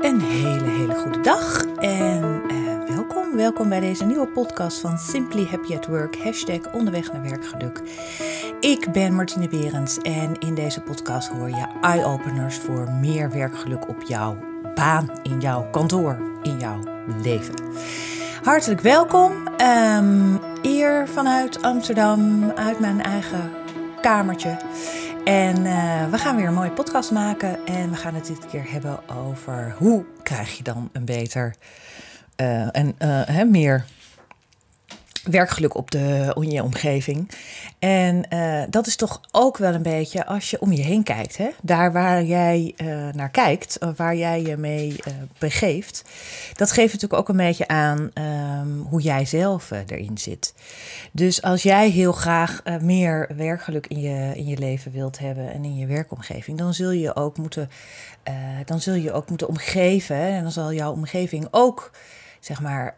Een hele, hele goede dag en uh, welkom. Welkom bij deze nieuwe podcast van Simply Happy at Work, hashtag onderweg naar werkgeluk. Ik ben Martine Berends en in deze podcast hoor je eye-openers voor meer werkgeluk op jouw baan, in jouw kantoor, in jouw leven. Hartelijk welkom. Um, eer vanuit Amsterdam, uit mijn eigen kamertje. En uh, we gaan weer een mooie podcast maken. En we gaan het dit keer hebben over hoe krijg je dan een beter uh, en uh, meer werkgeluk op de, je omgeving. En uh, dat is toch ook wel een beetje als je om je heen kijkt. Hè? Daar waar jij uh, naar kijkt, waar jij je mee uh, begeeft. Dat geeft natuurlijk ook een beetje aan um, hoe jij zelf erin zit. Dus als jij heel graag meer werkgeluk in je, in je leven wilt hebben en in je werkomgeving, dan zul je ook moeten, dan zul je ook moeten omgeven. En dan zal jouw omgeving ook, zeg maar,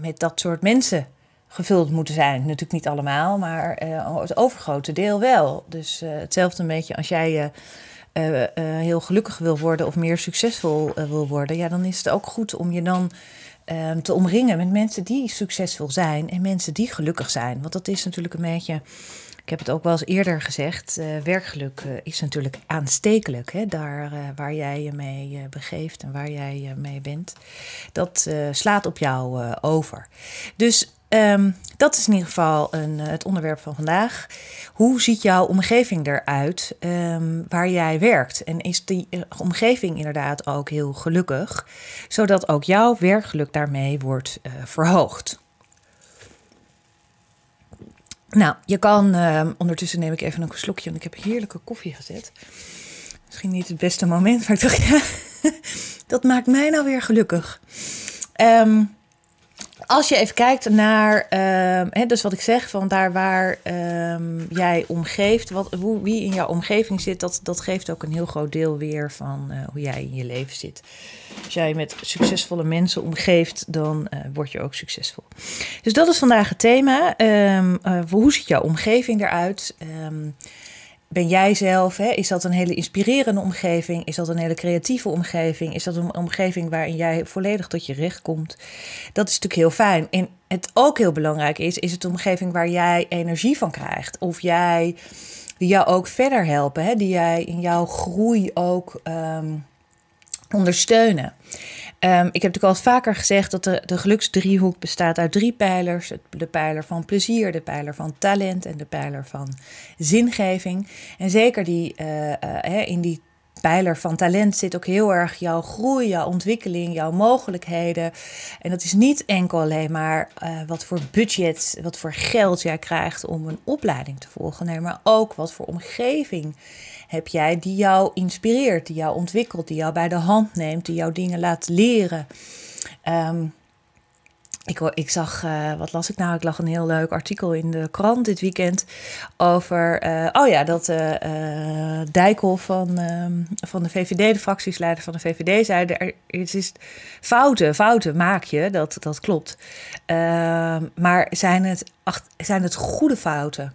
met dat soort mensen gevuld moeten zijn. Natuurlijk niet allemaal, maar uh, het overgrote deel wel. Dus uh, hetzelfde een beetje als jij uh, heel gelukkig wil worden of meer succesvol wil worden, ja, dan is het ook goed om je dan ehm, te omringen met mensen die succesvol zijn en mensen die gelukkig zijn. Want dat is natuurlijk een beetje. Ik heb het ook wel eens eerder gezegd. werkgeluk is natuurlijk aanstekelijk. Hè? Daar waar jij je mee begeeft en waar jij je mee bent. Dat slaat op jou over. Dus Um, dat is in ieder geval een, eh, het onderwerp van vandaag. Hoe ziet jouw omgeving eruit um, waar jij werkt? En is die eh, omgeving inderdaad ook heel gelukkig, zodat ook jouw werkgeluk daarmee wordt uh, verhoogd? Nou, je kan, uh, ondertussen neem ik even een slokje, want ik heb heerlijke koffie gezet. Misschien niet het beste moment, maar ik dacht, ja, dat maakt mij nou weer gelukkig. Um, als je even kijkt naar, uh, dus wat ik zeg, van daar waar um, jij omgeeft, wat, hoe, wie in jouw omgeving zit, dat, dat geeft ook een heel groot deel weer van uh, hoe jij in je leven zit. Als jij met succesvolle mensen omgeeft, dan uh, word je ook succesvol. Dus dat is vandaag het thema. Um, hoe ziet jouw omgeving eruit? Ben jij zelf? Hè? Is dat een hele inspirerende omgeving? Is dat een hele creatieve omgeving? Is dat een omgeving waarin jij volledig tot je recht komt? Dat is natuurlijk heel fijn. En het ook heel belangrijk is, is het een omgeving waar jij energie van krijgt. Of jij, die jou ook verder helpen. Hè? Die jij in jouw groei ook um, ondersteunen. Um, ik heb natuurlijk al vaker gezegd dat de, de geluksdriehoek bestaat uit drie pijlers. De pijler van plezier, de pijler van talent en de pijler van zingeving. En zeker die, uh, uh, in die pijler van talent zit ook heel erg jouw groei, jouw ontwikkeling, jouw mogelijkheden. En dat is niet enkel alleen maar uh, wat voor budget, wat voor geld jij krijgt om een opleiding te volgen. Nee, maar ook wat voor omgeving heb jij die jou inspireert, die jou ontwikkelt, die jou bij de hand neemt, die jou dingen laat leren. Um, ik, ik zag, uh, wat las ik nou? Ik lag een heel leuk artikel in de krant dit weekend over, uh, oh ja, dat uh, Dijkhoff van, um, van de VVD, de fractiesleider van de VVD, zei, er, is fouten, fouten maak je, dat, dat klopt. Ehm, maar zijn het, zijn het goede fouten?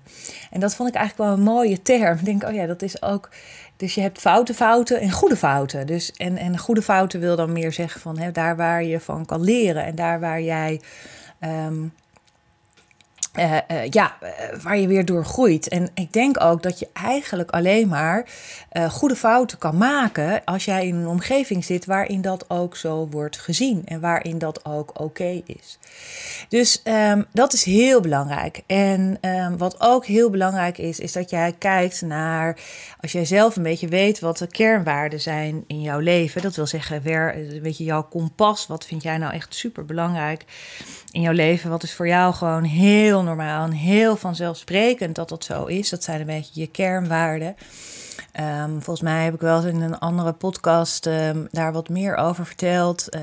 En dat vond ik eigenlijk wel een mooie term. Ik denk, oh ja, dat is ook dus je hebt foute fouten en goede fouten. Dus, en, en goede fouten wil dan meer zeggen van hè, daar waar je van kan leren en daar waar jij. Um, uh, uh, ja, uh, waar je weer door groeit. En ik denk ook dat je eigenlijk alleen maar goede fouten kan maken als jij in een omgeving zit waarin dat ook zo wordt gezien en waarin dat ook oké is. Dus um, dat is heel belangrijk. En um, wat ook heel belangrijk is, is dat jij kijkt naar, als jij zelf een beetje weet wat de kernwaarden zijn in jouw leven. Dat wil zeggen, weer, weet je, jouw kompas, wat vind jij nou echt super belangrijk in jouw leven? Wat is voor jou gewoon heel normaal en heel vanzelfsprekend dat dat zo is? Dat zijn een beetje je kernwaarden. Um, volgens mij heb ik wel eens in een andere podcast um, daar wat meer over verteld. Uh,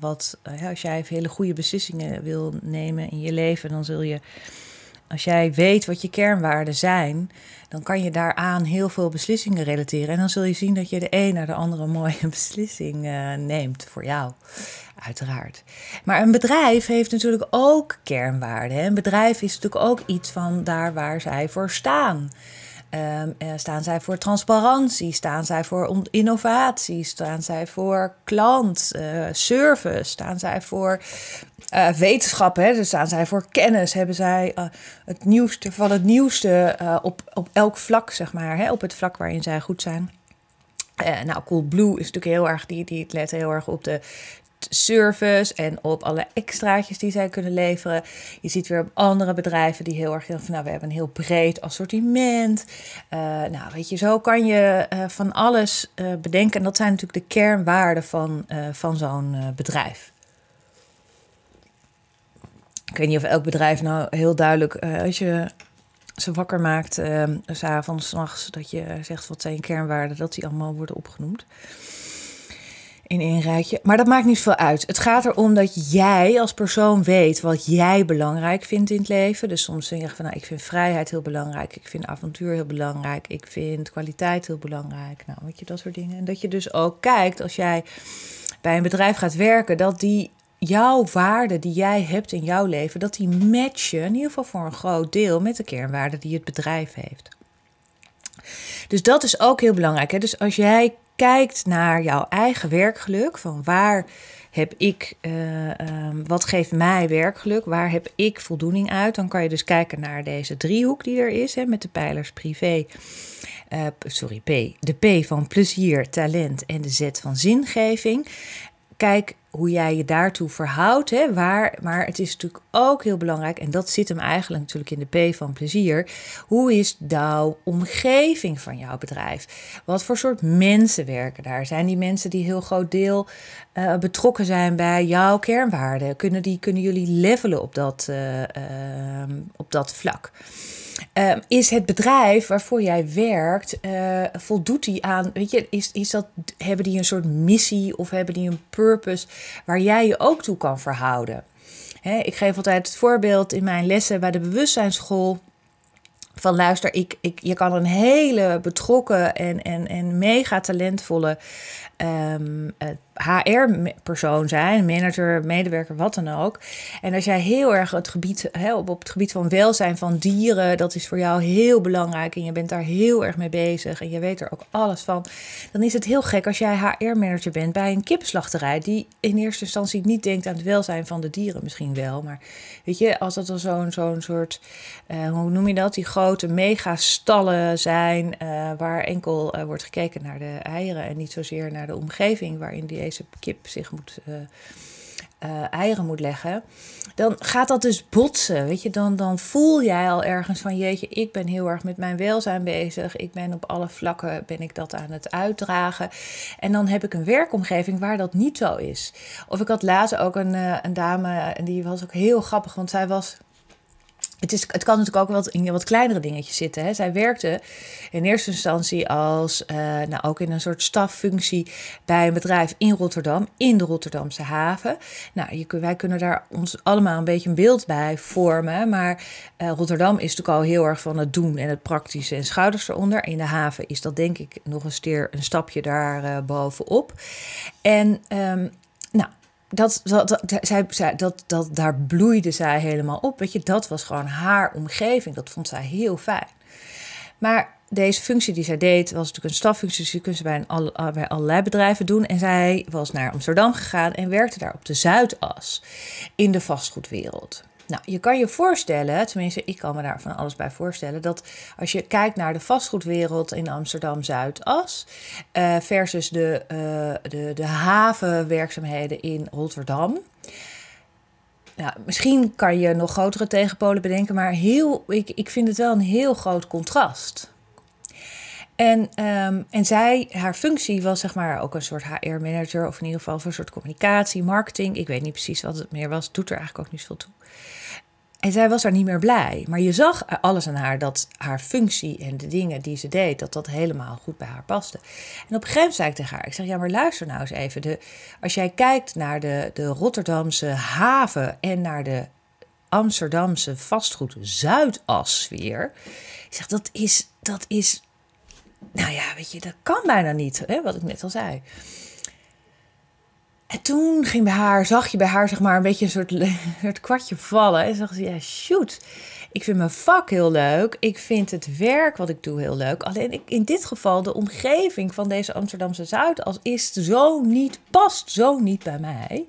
wat, ja, als jij hele goede beslissingen wil nemen in je leven, dan zul je, als jij weet wat je kernwaarden zijn, dan kan je daaraan heel veel beslissingen relateren. En dan zul je zien dat je de een naar de andere mooie beslissing uh, neemt voor jou. Uiteraard. Maar een bedrijf heeft natuurlijk ook kernwaarden. Een bedrijf is natuurlijk ook iets van daar waar zij voor staan. Um, staan zij voor transparantie? Staan zij voor innovatie? Staan zij voor klant, uh, service? Staan zij voor uh, wetenschap? Hè? Dus staan zij voor kennis? Hebben zij het nieuwste van het nieuwste op, op elk vlak, zeg maar, hè? op het vlak waarin zij goed zijn? Uh, nou, Coolblue is natuurlijk heel erg, die, die let heel erg op de service en op alle extraatjes die zij kunnen leveren. Je ziet weer op andere bedrijven die heel erg van nou, we hebben een heel breed assortiment. Uh, nou, weet je, zo kan je uh, van alles uh, bedenken. En dat zijn natuurlijk de kernwaarden van, van zo'n bedrijf. Ik weet niet of elk bedrijf nou heel duidelijk, als je ze wakker maakt, s avonds, s nachts, dat je zegt wat zijn kernwaarden, dat die allemaal worden opgenoemd in één rijtje. Maar dat maakt niet veel uit. Het gaat erom dat jij als persoon weet wat jij belangrijk vindt in het leven. Dus soms zeg je van, nou, ik vind vrijheid heel belangrijk. Ik vind avontuur heel belangrijk. Ik vind kwaliteit heel belangrijk. Nou, weet je, dat soort dingen. En dat je dus ook kijkt als jij bij een bedrijf gaat werken, dat die jouw waarden die jij hebt in jouw leven, dat die matchen, in ieder geval voor een groot deel, met de kernwaarden die het bedrijf heeft. Dus dat is ook heel belangrijk. Hè? Dus als jij kijkt naar jouw eigen werkgeluk, van waar heb ik, uh, um, wat geeft mij werkgeluk, waar heb ik voldoening uit, dan kan je dus kijken naar deze driehoek die er is, hè, met de pijlers privé, uh, sorry, P, de P van plezier, talent en de Z van zingeving. Kijk hoe jij je daartoe verhoudt. Hè, waar, maar het is natuurlijk ook heel belangrijk, en dat zit hem eigenlijk natuurlijk in de P van plezier. Hoe is de omgeving van jouw bedrijf? Wat voor soort mensen werken daar? Zijn die mensen die heel groot deel uh, betrokken zijn bij jouw kernwaarden? Kunnen, die, kunnen jullie levelen op dat, uh, uh, op dat vlak? Ehm, is het bedrijf waarvoor jij werkt, uh, voldoet die aan, weet je, is, is dat, hebben die een soort missie of hebben die een purpose waar jij je ook toe kan verhouden? ik geef altijd het voorbeeld in mijn lessen bij de bewustzijnsschool van luister, ik, ik, je kan een hele betrokken en, en, en mega talentvolle um, HR-persoon zijn, manager, medewerker, wat dan ook. En als jij heel erg het gebied, op, op het gebied van welzijn van dieren, dat is voor jou heel belangrijk en je bent daar heel erg mee bezig en je weet er ook alles van, dan is het heel gek als jij HR-manager bent bij een kipslachterij die in eerste instantie niet denkt aan het welzijn van de dieren, misschien wel, maar weet je, als dat dan zo'n zo'n soort, uh, hoe noem je dat, die grote megastallen zijn uh, waar enkel uh, wordt gekeken naar de eieren en niet zozeer naar de omgeving waarin deze kip zich moet. Uh, eieren moet leggen, dan gaat dat dus botsen. Weet je, dan, dan voel jij al ergens van jeetje, ik ben heel erg met mijn welzijn bezig. Ik ben op alle vlakken ben ik dat aan het uitdragen. En dan heb ik een werkomgeving waar dat niet zo is. Of ik had laatst ook een, uh, een dame, en die was ook heel grappig, want zij was het, is, het kan natuurlijk ook wat in wat kleinere dingetjes zitten. Hè. Zij werkte in eerste instantie als, uh, nou ook in een soort staffunctie bij een bedrijf in Rotterdam, in de Rotterdamse haven. Nou, wij kunnen daar ons allemaal een beetje een beeld bij vormen. Maar uh, Rotterdam is natuurlijk al heel erg van het doen en het praktische en schouders eronder. In de haven is dat denk ik nog eens keer een stapje daar uh, bovenop. En nou, dat, dat, dat, zij, dat, dat, daar bloeide zij helemaal op. Weet je, dat was gewoon haar omgeving. Dat vond zij heel fijn. Maar deze functie die zij deed, was natuurlijk een staffunctie. Dus die kun ze bij, een, bij allerlei bedrijven doen. En zij was naar Amsterdam gegaan en werkte daar op de Zuidas in de vastgoedwereld. Nou, je kan je voorstellen, tenminste, ik kan me daar van alles bij voorstellen, dat als je kijkt naar de vastgoedwereld in Amsterdam Zuidas uh, versus de, uh, de, de havenwerkzaamheden in Rotterdam. Nou, misschien kan je nog grotere tegenpolen bedenken, maar heel, ik, ik vind het wel een heel groot contrast. En, um, en zij, haar functie was zeg maar ook een soort HR-manager, of in ieder geval een soort communicatie, marketing. Ik weet niet precies wat het meer was, doet er eigenlijk ook niet zoveel toe. En zij was daar niet meer blij. Maar je zag alles aan haar dat haar functie en de dingen die ze deed, dat dat helemaal goed bij haar paste. En op een gegeven moment zei ik tegen haar: Ik zeg, ja, maar luister nou eens even. De, als jij kijkt naar de, de Rotterdamse haven en naar de Amsterdamse vastgoed Zuidas-sfeer. Ik zeg, dat is, dat is, nou ja, weet je, dat kan bijna niet, hè, wat ik net al zei. En toen ging bij haar, zag je bij haar zeg maar een beetje een soort, soort kwartje vallen. En zag ze, ja, shoot. Ik vind mijn vak heel leuk. Ik vind het werk wat ik doe heel leuk. Alleen ik, in dit geval de omgeving van deze Amsterdamse Zuidas is zo niet, past zo niet bij mij.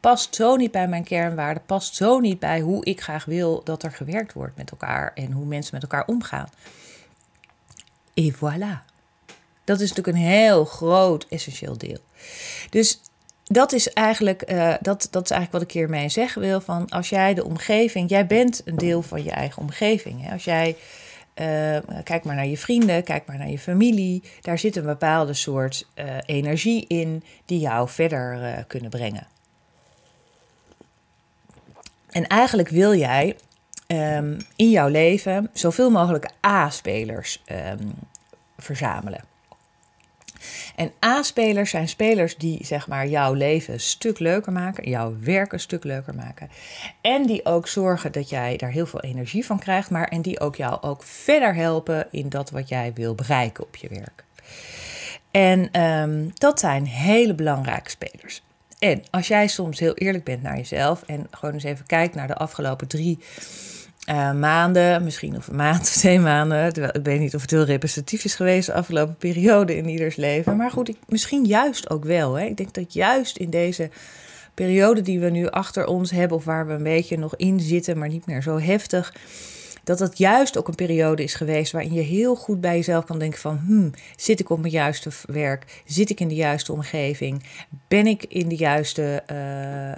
Past zo niet bij mijn kernwaarden. Past zo niet bij hoe ik graag wil dat er gewerkt wordt met elkaar. En hoe mensen met elkaar omgaan. Et voilà. Dat is natuurlijk een heel groot essentieel deel. Dus dat is eigenlijk, uh, dat, dat is eigenlijk wat ik hiermee zeggen wil. Van als jij de omgeving, jij bent een deel van je eigen omgeving. Hè? Als jij, uh, kijk maar naar je vrienden, kijk maar naar je familie. Daar zit een bepaalde soort uh, energie in die jou verder kunnen brengen. En eigenlijk wil jij um, in jouw leven zoveel mogelijk A-spelers um, verzamelen. En A-spelers zijn spelers die zeg maar jouw leven een stuk leuker maken, jouw werk een stuk leuker maken. En die ook zorgen dat jij daar heel veel energie van krijgt, maar en die ook jou ook verder helpen in dat wat jij wil bereiken op je werk. En um, dat zijn hele belangrijke spelers. En als jij soms heel eerlijk bent naar jezelf en gewoon eens even kijkt naar de afgelopen drie uh, maanden, misschien of een maand twee maanden. Ik weet niet of het heel representatief is geweest de afgelopen periode in ieders leven. Maar goed, ik, misschien juist ook wel. Hè. Ik denk dat juist in deze periode die we nu achter ons hebben, of waar we een beetje nog in zitten, maar niet meer zo heftig dat het juist ook een periode is geweest waarin je heel goed bij jezelf kan denken van, hmm, zit ik op mijn juiste werk? Zit ik in de juiste omgeving? Ben ik in de juiste, uh, uh,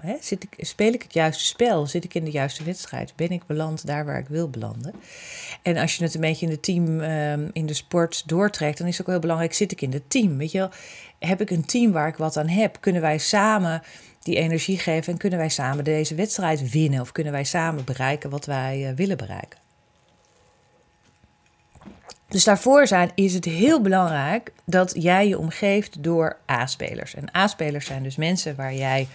hè, zit ik, speel ik het juiste spel? Zit ik in de juiste wedstrijd? Ben ik beland daar waar ik wil belanden? En als je het een beetje in de team, um, in de sport doortrekt, dan is het ook heel belangrijk, zit ik in het team? Weet je wel? Heb ik een team waar ik wat aan heb? Kunnen wij samen die energie geven en kunnen wij samen deze wedstrijd winnen of kunnen wij samen bereiken wat wij uh, willen bereiken. Dus daarvoor zijn, is het heel belangrijk dat jij je omgeeft door A-spelers. En A-spelers zijn dus mensen waar jij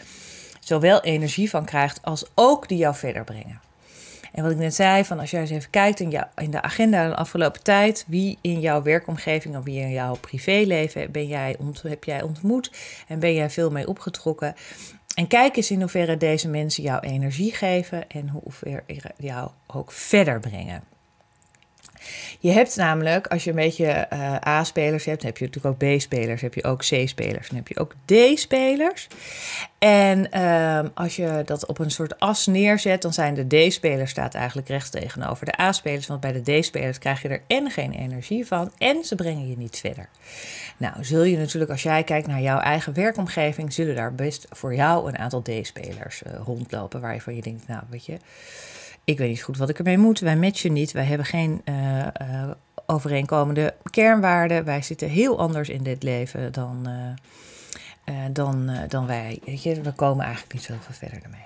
zowel energie van krijgt als ook die jou verder brengen. En wat ik net zei, van als jij eens even kijkt in, jou, in de agenda de afgelopen tijd, wie in jouw werkomgeving of wie in jouw privéleven ben jij heb jij ontmoet en ben jij veel mee opgetrokken. En kijk eens in hoeverre deze mensen jou energie geven en hoe ver jou ook verder brengen. Je hebt namelijk, als je een beetje uh, A-spelers hebt, heb je natuurlijk ook B-spelers, heb je ook C-spelers, dan heb je ook D-spelers. En uh, als je dat op een soort as neerzet, dan zijn de D-spelers staat eigenlijk recht tegenover de A-spelers. Want bij de D-spelers krijg je er en geen energie van en ze brengen je niet verder. Nou, zul je natuurlijk als jij kijkt naar jouw eigen werkomgeving, zullen daar best voor jou een aantal D-spelers uh, rondlopen waarvan je denkt, nou weet je ik weet niet goed wat ik ermee moet. Wij matchen niet. Wij hebben geen uh, uh, overeenkomende kernwaarden. Wij zitten heel anders in dit leven dan, uh, dan, dan wij. We komen eigenlijk niet zoveel verder ermee.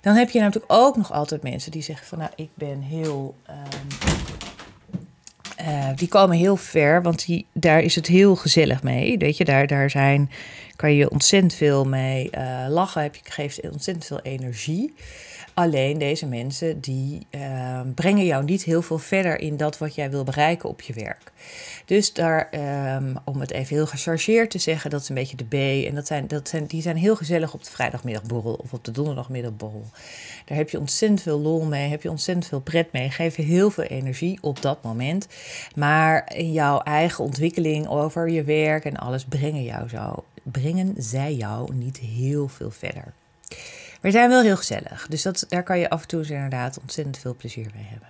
Dan heb je natuurlijk ook nog altijd mensen die zeggen van nou, ik ben heel. Um, die komen heel ver, want die, daar is het heel gezellig mee. Weet je, daar, daar zijn, kan je ontzettend veel mee lachen. Heb je, geeft ontzettend veel energie. Alleen deze mensen die uh, brengen jou niet heel veel verder in dat wat jij wil bereiken op je werk. Dus daar, um, om het even heel gechargeerd te zeggen, dat is een beetje de B. En dat zijn, dat zijn, die zijn heel gezellig op de vrijdagmiddagborrel of op de donderdagmiddagborrel. Daar heb je ontzettend veel lol mee, heb je ontzettend veel pret mee, geven heel veel energie op dat moment. Maar in jouw eigen ontwikkeling over je werk en alles brengen, jou zo, brengen zij jou niet heel veel verder. Maar zijn wel heel gezellig. Dus dat, daar kan je af en toe inderdaad ontzettend veel plezier mee hebben.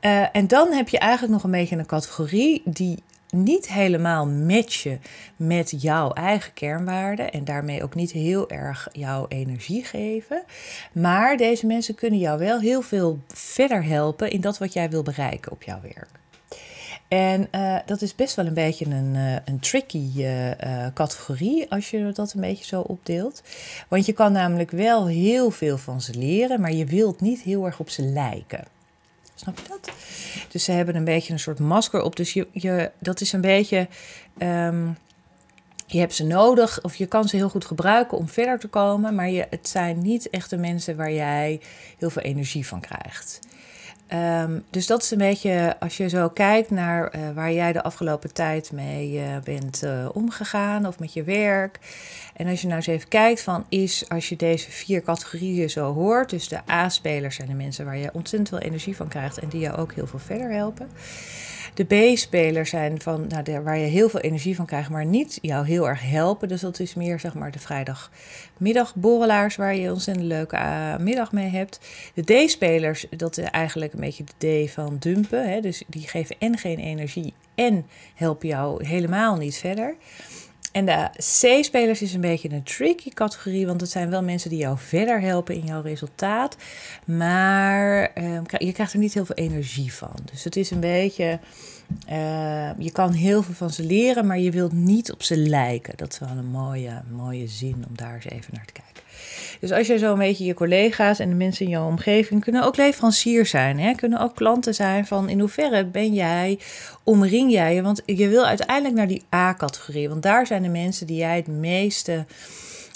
Uh, en dan heb je eigenlijk nog een beetje een categorie die niet helemaal matchen met jouw eigen kernwaarden en daarmee ook niet heel erg jouw energie geven. Maar deze mensen kunnen jou wel heel veel verder helpen in dat wat jij wil bereiken op jouw werk. En uh, dat is best wel een beetje een, uh, een tricky uh, categorie als je dat een beetje zo opdeelt. Want je kan namelijk wel heel veel van ze leren, maar je wilt niet heel erg op ze lijken. Snap je dat? Dus ze hebben een beetje een soort masker op. Dus je, je, dat is een beetje. Um, je hebt ze nodig of je kan ze heel goed gebruiken om verder te komen. Maar je, het zijn niet echt de mensen waar jij heel veel energie van krijgt. Ehm, dus dat is een beetje, als je zo kijkt naar eh, waar jij de afgelopen tijd mee uh, bent uh, omgegaan of met je werk. En als je nou eens even kijkt van is, als je deze vier categorieën zo hoort, dus de A-spelers zijn de mensen waar je ontzettend veel energie van krijgt en die jou ook heel veel verder helpen. De B-spelers zijn van, nou, de, waar je heel veel energie van krijgt, maar niet jou heel erg helpen. Dus dat is meer zeg maar de vrijdagmiddagborrelaars waar je ontzettend leuke uh, middag mee hebt. De D-spelers, dat is eigenlijk een beetje de D van dumpen. Hè? Dus die geven en geen energie en helpen jou helemaal niet verder. En de C-spelers is een beetje een tricky categorie, want het zijn wel mensen die jou verder helpen in jouw resultaat. Maar uh, je krijgt er niet heel veel energie van. Dus het is een beetje. Uh, je kan heel veel van ze leren, maar je wilt niet op ze lijken. Dat is wel een mooie, mooie zin om daar eens even naar te kijken. Dus als je zo een beetje je collega's en de mensen in jouw omgeving kunnen ook leverancier zijn, hè? kunnen ook klanten zijn van in hoeverre ben jij, omring jij je, want je wil uiteindelijk naar die A-categorie, want daar zijn de mensen die jij het meeste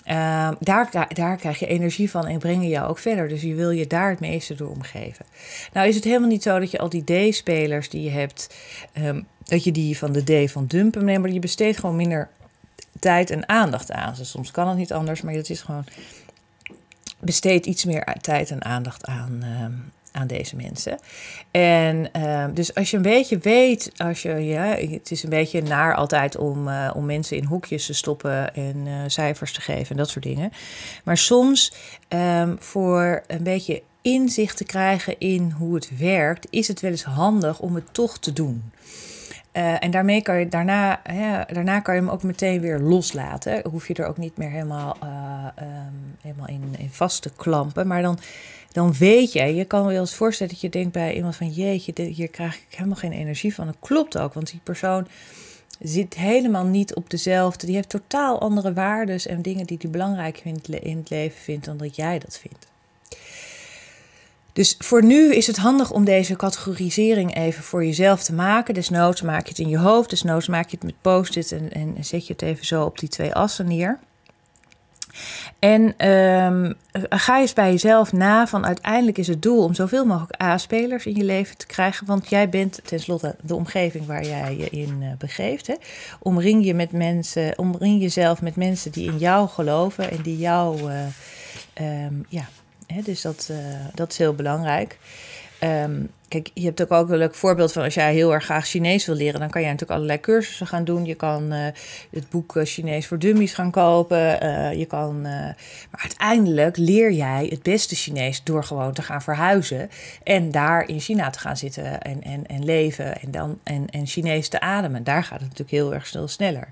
uh, daar, daar krijg je energie van en brengen jou ook verder. Dus je wil je daar het meeste door omgeven. Nou is het helemaal niet zo dat je al die D-spelers die je hebt, um, dat je die van de D van dumpen neemt, maar je besteedt gewoon minder tijd en aandacht aan. Soms kan het niet anders, maar het is gewoon besteed iets meer tijd en aandacht aan, uh, aan deze mensen. En uh, dus als je een beetje weet, als je, ja, het is een beetje naar altijd om, uh, om mensen in hoekjes te stoppen en uh, cijfers te geven en dat soort dingen. Maar soms um, voor een beetje inzicht te krijgen in hoe het werkt, is het wel eens handig om het toch te doen. Uh, en daarmee kan je daarna, daarna kan je hem ook meteen weer loslaten. Hoef je er ook niet meer helemaal, um, helemaal in, in vast te klampen. Maar dan, dan weet je, je kan wel eens voorstellen dat je denkt bij iemand van jeetje, hier krijg ik helemaal geen energie van. Dat klopt ook, want die persoon zit helemaal niet op dezelfde. Die heeft totaal andere waarden en dingen die hij belangrijk vindt, in het leven vindt dan dat jij dat vindt. Dus voor nu is het handig om deze categorisering even voor jezelf te maken. Desnoods maak je het in je hoofd, desnoods maak je het met post-it en, en zet je het even zo op die twee assen neer. En um, ga eens bij jezelf na van uiteindelijk is het doel om zoveel mogelijk A-spelers in je leven te krijgen. Want jij bent tenslotte de omgeving waar jij je in uh, begeeft. Hè. Omring je met mensen, omring jezelf met mensen die in jou geloven en die jou uh, um, ja, dus dat, uh, dat is heel belangrijk. Um, kijk, je hebt ook, ook een leuk voorbeeld van als jij heel erg graag Chinees wil leren, dan kan je natuurlijk allerlei cursussen gaan doen. Je kan uh, het boek uh, Chinees voor Dummies gaan kopen. je kan, maar uiteindelijk leer jij het beste Chinees door gewoon te gaan verhuizen en daar in China te gaan zitten en, en, en leven en, dan, en, en Chinees te ademen. Daar gaat het natuurlijk heel erg snel sneller.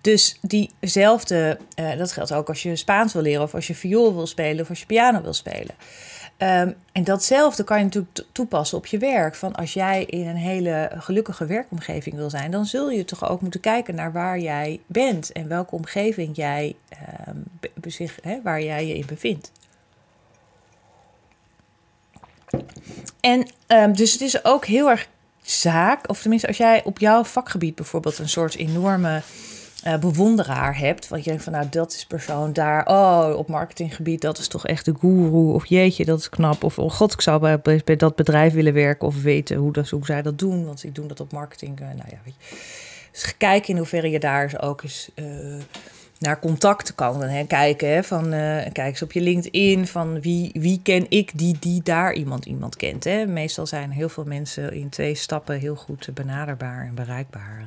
Dus diezelfde, dat geldt ook als je Spaans wil leren, of als je viool wil spelen, of als je piano wil spelen. Um, en datzelfde kan je natuurlijk toepassen op je werk. Van als jij in een hele gelukkige werkomgeving wil zijn, dan zul je toch ook moeten kijken naar waar jij bent en welke omgeving jij um, waar jij je in bevindt. En um, dus het is ook heel erg zaak, of tenminste als jij op jouw vakgebied bijvoorbeeld een soort enorme uh, bewonderaar hebt. Want je denkt van nou, dat is persoon daar. Oh, op marketinggebied, dat is toch echt de guru. Of jeetje, dat is knap. Of oh god, ik zou bij, bij dat bedrijf willen werken. Of weten hoe, dat, hoe zij dat doen. Want ik doe dat op marketing. Uh, nou ja, weet je. Dus kijk in hoeverre je daar ook eens uh, naar contact kan hè, kijken. Hè, van, kijk eens op je LinkedIn van wie, wie ken ik die, die daar iemand iemand kent. Hè. Meestal zijn heel veel mensen in twee stappen heel goed benaderbaar en bereikbaar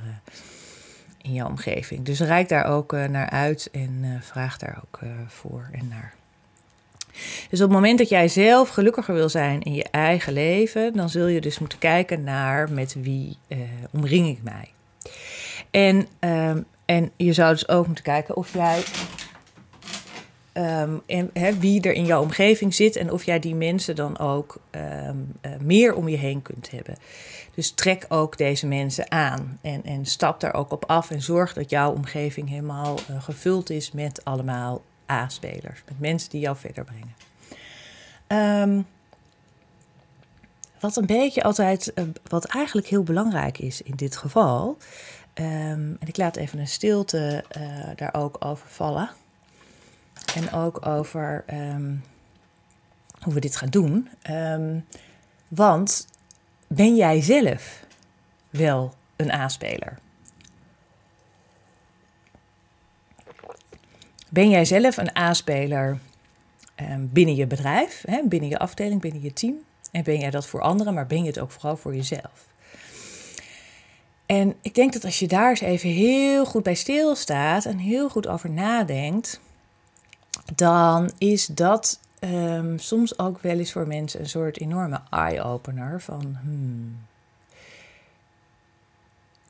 in je omgeving. Dus reik daar ook uh, naar uit en uh, vraag daar ook uh, voor en naar. Dus op het moment dat jij zelf gelukkiger wil zijn in je eigen leven, dan zul je dus moeten kijken naar met wie omring ik mij. En, um, en je zou dus ook moeten kijken of jij Um, en wie er in jouw omgeving zit en of jij die mensen dan ook um, uh, meer om je heen kunt hebben. Dus trek ook deze mensen aan en, en stap daar ook op af en zorg dat jouw omgeving helemaal uh, gevuld is met allemaal A-spelers, met mensen die jou verder brengen. Um, wat een beetje altijd, uh, wat eigenlijk heel belangrijk is in dit geval, en ik laat even een stilte daar ook over vallen. En ook over um, hoe we dit gaan doen. Um, Want ben jij zelf wel een A-speler? Ben jij zelf een A-speler ehm, binnen je bedrijf, binnen je afdeling, binnen je team? En ben jij dat voor anderen, maar ben je het ook vooral voor jezelf? En ik denk dat als je daar eens even heel goed bij stilstaat en heel goed over nadenkt, dan is dat um, soms ook wel eens voor mensen een soort enorme eye-opener van. Hmm,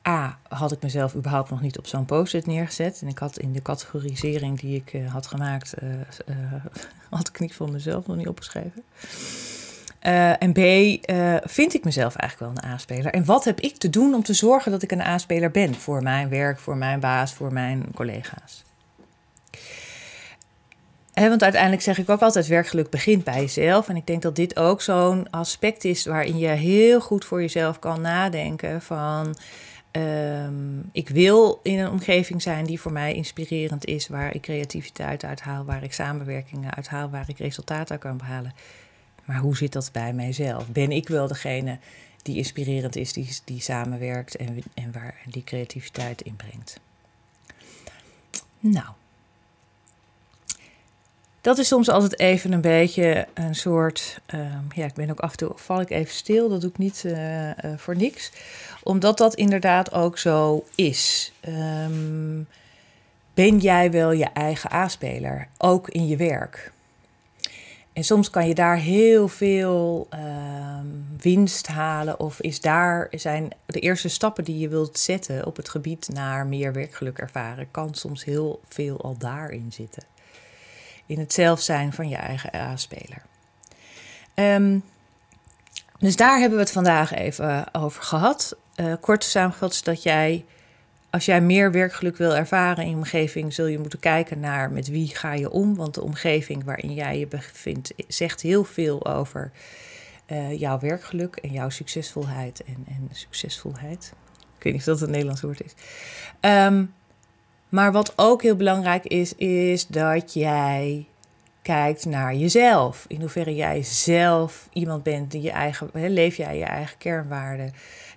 A, had ik mezelf überhaupt nog niet op zo'n post-it neergezet. En ik had in de categorisering die ik uh, had gemaakt, uh, uh, had ik niet van mezelf nog niet opgeschreven. en B, vind ik mezelf eigenlijk wel een A-speler? En wat heb ik te doen om te zorgen dat ik een A-speler ben voor mijn werk, voor mijn baas, voor mijn collega's? Want uiteindelijk zeg ik ook altijd: werkgeluk begint bij jezelf. En ik denk dat dit ook zo'n aspect is waarin je heel goed voor jezelf kan nadenken: van ehm, ik wil in een omgeving zijn die voor mij inspirerend is, waar ik creativiteit uithaal, waar ik samenwerkingen uithaal, waar ik resultaten kan behalen. Maar hoe zit dat bij mijzelf? Ben ik wel degene die inspirerend is, die, die samenwerkt en, en waar die creativiteit inbrengt? Nou dat is soms altijd even een beetje een soort. Ehm, ja, ik ben ook af en toe val ik even stil. Dat doe ik niet uh, voor niks. Omdat dat inderdaad ook zo is. Um, ben jij wel je eigen A-speler? Ook in je werk. En soms kan je daar heel veel um, winst halen. Of is daar zijn de eerste stappen die je wilt zetten op het gebied naar meer werkgeluk ervaren, kan soms heel veel al daarin zitten in het zelf zijn van je eigen A-speler. Ehm, dus daar hebben we het vandaag even over gehad. Uh, kort samengevat is dat jij, als jij meer werkgeluk wil ervaren in je omgeving, zul je moeten kijken naar met wie ga je om. Want de omgeving waarin jij je bevindt zegt heel veel over uh, jouw werkgeluk en jouw succesvolheid en, en succesvolheid. Ik weet niet of dat een Nederlands woord is. Um, maar wat ook heel belangrijk is, is dat jij kijkt naar jezelf. In hoeverre jij zelf iemand bent die je eigen, leef jij je eigen kernwaarden.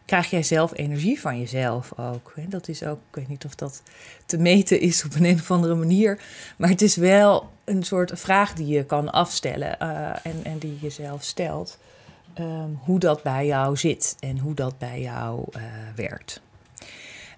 Krijg jij zelf energie van jezelf ook? Dat is ook, ik weet niet of dat te meten is op een, een of andere manier. Maar het is wel een soort vraag die je kan afstellen uh, en, en die je jezelf stelt. Um, hoe dat bij jou zit en hoe dat bij jou uh, werkt.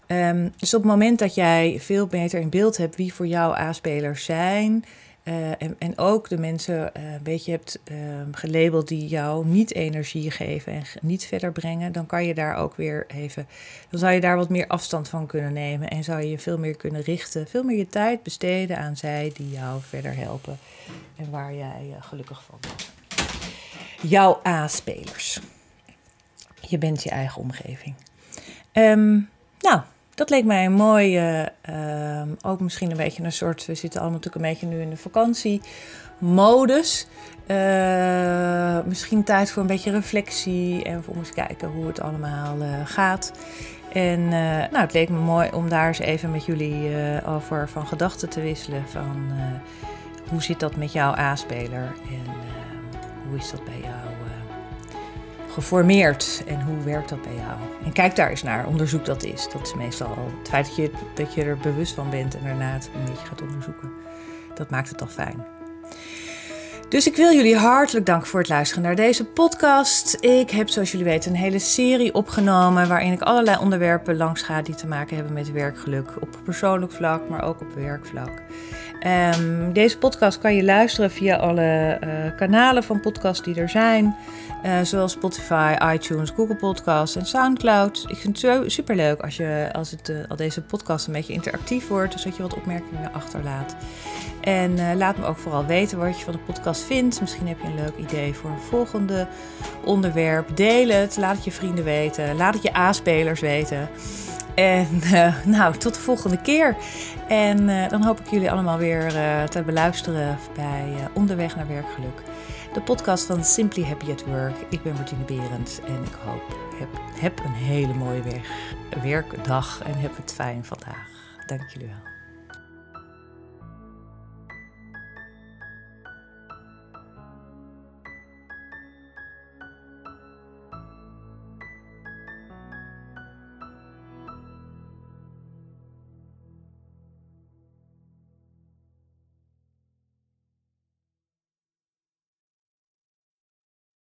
Um, dus op het moment dat jij veel beter in beeld hebt wie voor jou A-spelers zijn. Uh, en, en, ook de mensen uh, een beetje hebt uh, gelabeld die jou niet energie geven en niet verder brengen, dan kan je daar ook weer even, dan zou je daar wat meer afstand van kunnen nemen en zou je je veel meer kunnen richten, veel meer je tijd besteden aan zij die jou verder helpen en waar jij gelukkig van bent. Jouw A-spelers. Je bent je eigen omgeving. Um, nou, dat leek mij een mooie, ehm, ook misschien een beetje een soort, we zitten allemaal natuurlijk een beetje nu in de vakantiemodus. Uh, misschien tijd voor een beetje reflectie en voor eens kijken hoe het allemaal uh, gaat. En uh, nou, het leek me mooi om daar eens even met jullie over van gedachten te wisselen. Van hoe zit dat met jouw A-speler en hoe is dat bij jou? Geformeerd en hoe werkt dat bij jou? En kijk daar eens naar, onderzoek dat is. Dat is meestal al het feit dat je, dat je er bewust van bent en daarna het een beetje gaat onderzoeken. Dat maakt het al fijn. Dus ik wil jullie hartelijk danken voor het luisteren naar deze podcast. Ik heb, zoals jullie weten, een hele serie opgenomen waarin ik allerlei onderwerpen langs ga die te maken hebben met werkgeluk. Op persoonlijk vlak, maar ook op werkvlak. Um, deze podcast kan je luisteren via alle uh, kanalen van podcast die er zijn. Uh, zoals Spotify, iTunes, Google Podcasts en Soundcloud. Ik vind het super leuk als, je, als het, uh, al deze podcast een beetje interactief wordt. Dus dat je wat opmerkingen achterlaat. En laat me ook vooral weten wat je van de podcast vindt. Misschien heb je een leuk idee voor een volgende onderwerp. Deel het, laat het je vrienden weten. Laat het je A-spelers weten. En nou, tot de volgende keer. En dan hoop ik jullie allemaal weer te beluisteren bij Onderweg naar Werkgeluk de podcast van Simply Happy at Work. Ik ben Martine Berends en ik hoop, heb, heb een hele mooie weg, werkdag en heb het fijn vandaag. Dank jullie wel.